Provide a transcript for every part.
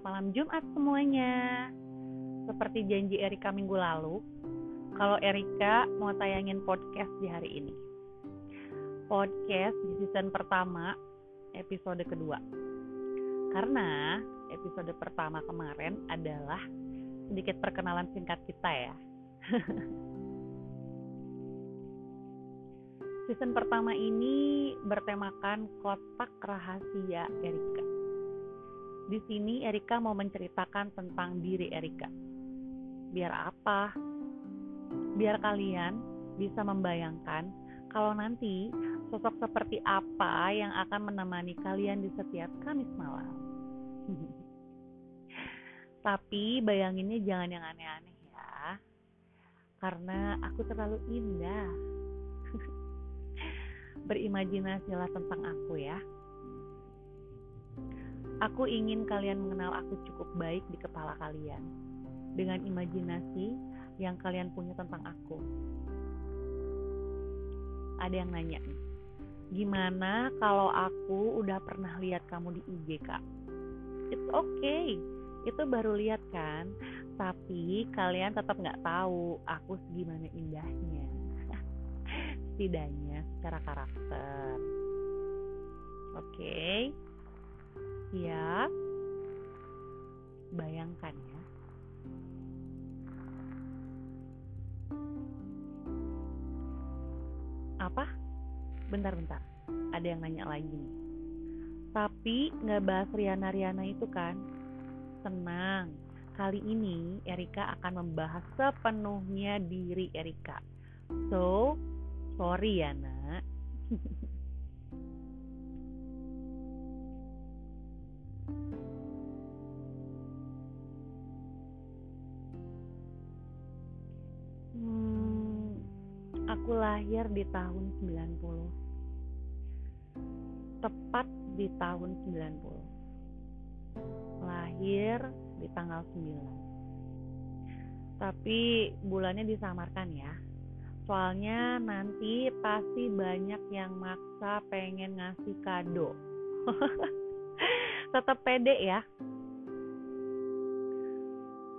Selamat malam Jumat semuanya. Seperti janji Erika minggu lalu, kalau Erika mau tayangin podcast di hari ini. Podcast di season pertama, episode kedua. Karena episode pertama kemarin adalah sedikit perkenalan singkat kita ya. season pertama ini bertemakan kotak rahasia Erika di sini Erika mau menceritakan tentang diri Erika. Biar apa? Biar kalian bisa membayangkan kalau nanti sosok seperti apa yang akan menemani kalian di setiap Kamis malam. Tapi bayanginnya jangan yang aneh-aneh ya. Karena aku terlalu indah. Berimajinasilah tentang aku ya. Aku ingin kalian mengenal aku cukup baik di kepala kalian dengan imajinasi yang kalian punya tentang aku. Ada yang nanya gimana kalau aku udah pernah lihat kamu di IG kak? It's okay, itu baru lihat kan, tapi kalian tetap nggak tahu aku segimana indahnya. Setidaknya secara karakter. Oke. Okay? Siap? Bayangkan ya. Apa? Bentar-bentar. Ada yang nanya lagi nih. Tapi nggak bahas Riana-Riana itu kan? Tenang. Kali ini Erika akan membahas sepenuhnya diri Erika. So, sorry ya nak. Aku lahir di tahun 90. Tepat di tahun 90. Lahir di tanggal 9. Tapi bulannya disamarkan ya. Soalnya nanti pasti banyak yang maksa pengen ngasih kado. Tetap pede ya.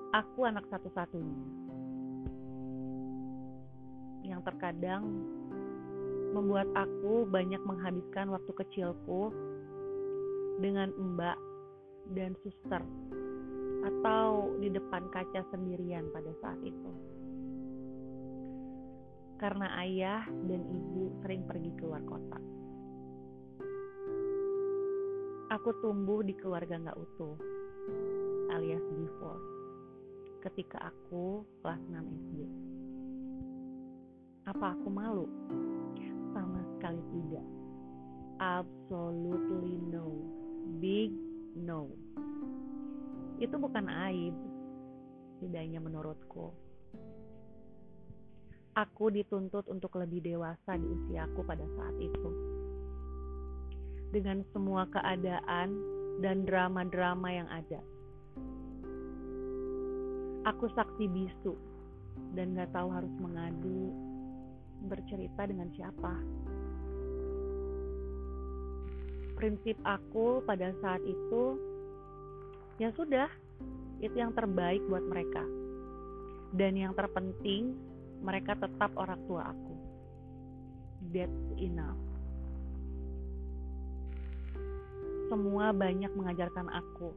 Aku anak satu-satunya yang terkadang membuat aku banyak menghabiskan waktu kecilku dengan mbak dan suster atau di depan kaca sendirian pada saat itu. Karena ayah dan ibu sering pergi keluar kota. Aku tumbuh di keluarga nggak utuh, alias divorce, ketika aku kelas 6 SD. Apa aku malu? Sama sekali tidak. Absolutely no. Big no. Itu bukan aib, setidaknya menurutku. Aku dituntut untuk lebih dewasa di usiaku pada saat itu. Dengan semua keadaan dan drama-drama yang ada. Aku saksi bisu dan gak tahu harus mengadu bercerita dengan siapa. Prinsip aku pada saat itu, ya sudah, itu yang terbaik buat mereka. Dan yang terpenting, mereka tetap orang tua aku. That's enough. Semua banyak mengajarkan aku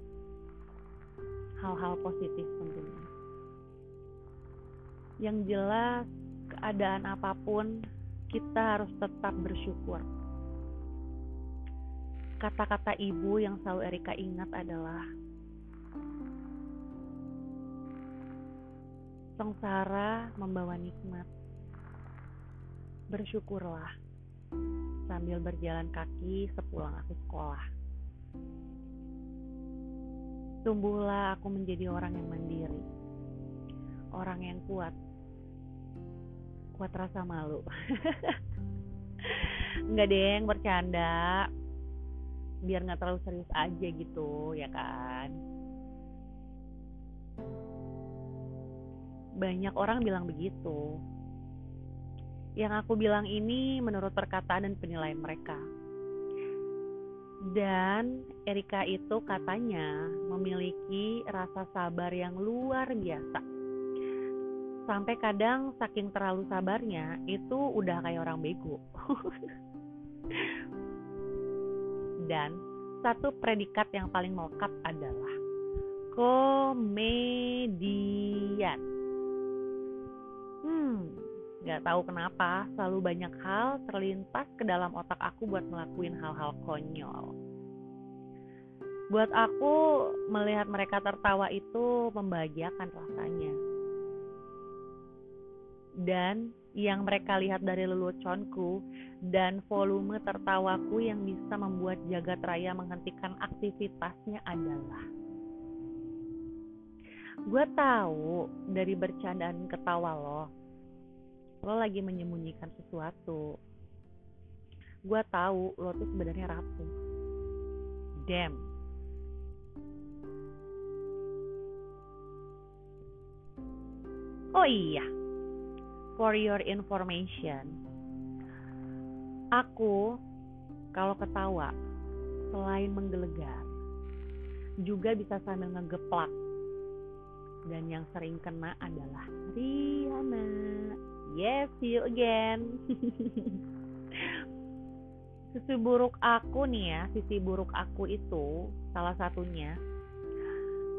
hal-hal positif tentunya. Yang jelas, keadaan apa pun, kita harus tetap bersyukur. Kata-kata ibu yang selalu Erika ingat adalah Sengsara membawa nikmat. Bersyukurlah sambil berjalan kaki sepulang aku sekolah. Tumbuhlah aku menjadi orang yang mandiri, orang yang kuat, kuat rasa malu. Nggak deh yang bercanda. Biar nggak terlalu serius aja gitu ya kan? Banyak orang bilang begitu. Yang aku bilang ini menurut perkataan dan penilaian mereka. Dan Erika itu katanya memiliki rasa sabar yang luar biasa. Sampai kadang saking terlalu sabarnya itu udah kayak orang bego. Dan satu predikat yang paling melekat adalah komedian. Hmm, gak tahu kenapa selalu banyak hal terlintas ke dalam otak aku buat ngelakuin hal-hal konyol. Buat aku melihat mereka tertawa itu membahagiakan rasanya. Dan yang mereka lihat dari leluconku dan volume tertawaku yang bisa membuat jagat raya menghentikan aktivitasnya adalah gue tahu dari bercandaan ketawa lo lo lagi menyembunyikan sesuatu. Gue tahu lo tuh sebenarnya rapuh. Damn. Oh iya for your information, aku kalau ketawa selain menggelegar juga bisa sambil ngegeplak. Dan yang sering kena adalah Riana. Yes, see you again. sisi buruk aku nih ya, sisi buruk aku itu salah satunya.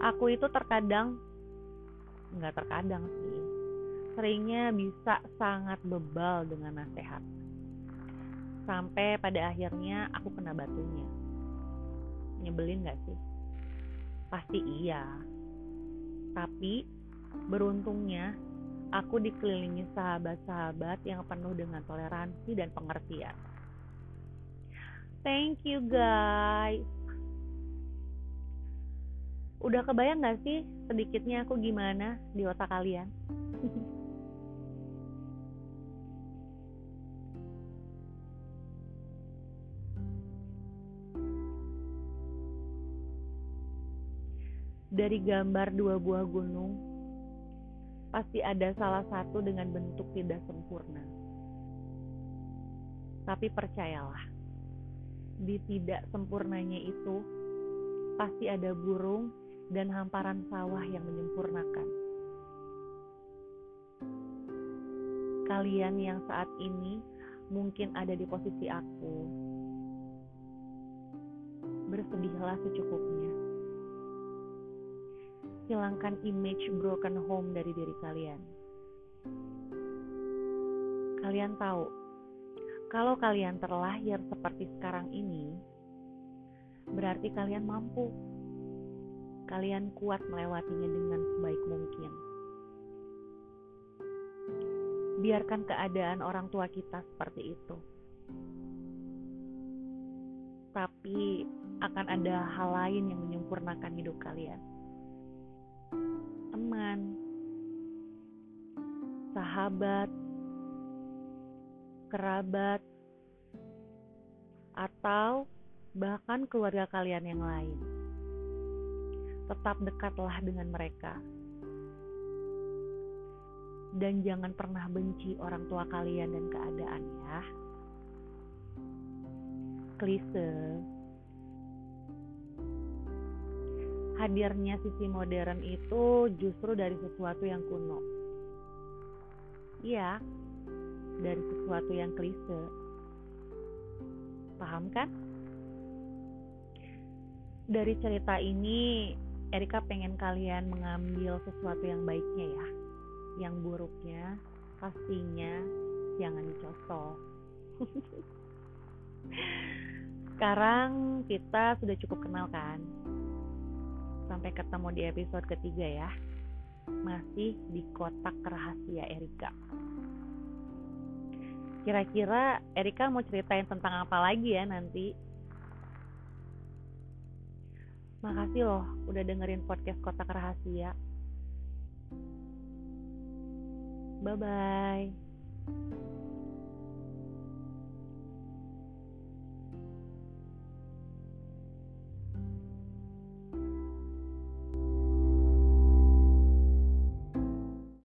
Aku itu terkadang nggak terkadang sih seringnya bisa sangat bebal dengan nasihat. Sampai pada akhirnya aku kena batunya. Nyebelin gak sih? Pasti iya. Tapi beruntungnya aku dikelilingi sahabat-sahabat yang penuh dengan toleransi dan pengertian. Thank you guys. Udah kebayang gak sih sedikitnya aku gimana di otak kalian? dari gambar dua buah gunung, pasti ada salah satu dengan bentuk tidak sempurna. Tapi percayalah, di tidak sempurnanya itu pasti ada burung dan hamparan sawah yang menyempurnakan. Kalian yang saat ini mungkin ada di posisi aku, bersedihlah secukupnya hilangkan image broken home dari diri kalian. Kalian tahu, kalau kalian terlahir seperti sekarang ini, berarti kalian mampu. Kalian kuat melewatinya dengan sebaik mungkin. Biarkan keadaan orang tua kita seperti itu. Tapi akan ada hal lain yang menyempurnakan hidup kalian teman, sahabat, kerabat, atau bahkan keluarga kalian yang lain. Tetap dekatlah dengan mereka. Dan jangan pernah benci orang tua kalian dan keadaan ya. Klise hadirnya sisi modern itu justru dari sesuatu yang kuno. Iya, dari sesuatu yang klise. Paham kan? Dari cerita ini, Erika pengen kalian mengambil sesuatu yang baiknya ya. Yang buruknya pastinya jangan dicontoh. Sekarang kita sudah cukup kenal kan? Sampai ketemu di episode ketiga ya. Masih di kotak rahasia Erika. Kira-kira Erika mau ceritain tentang apa lagi ya nanti? Makasih loh udah dengerin podcast Kotak Rahasia. Bye-bye.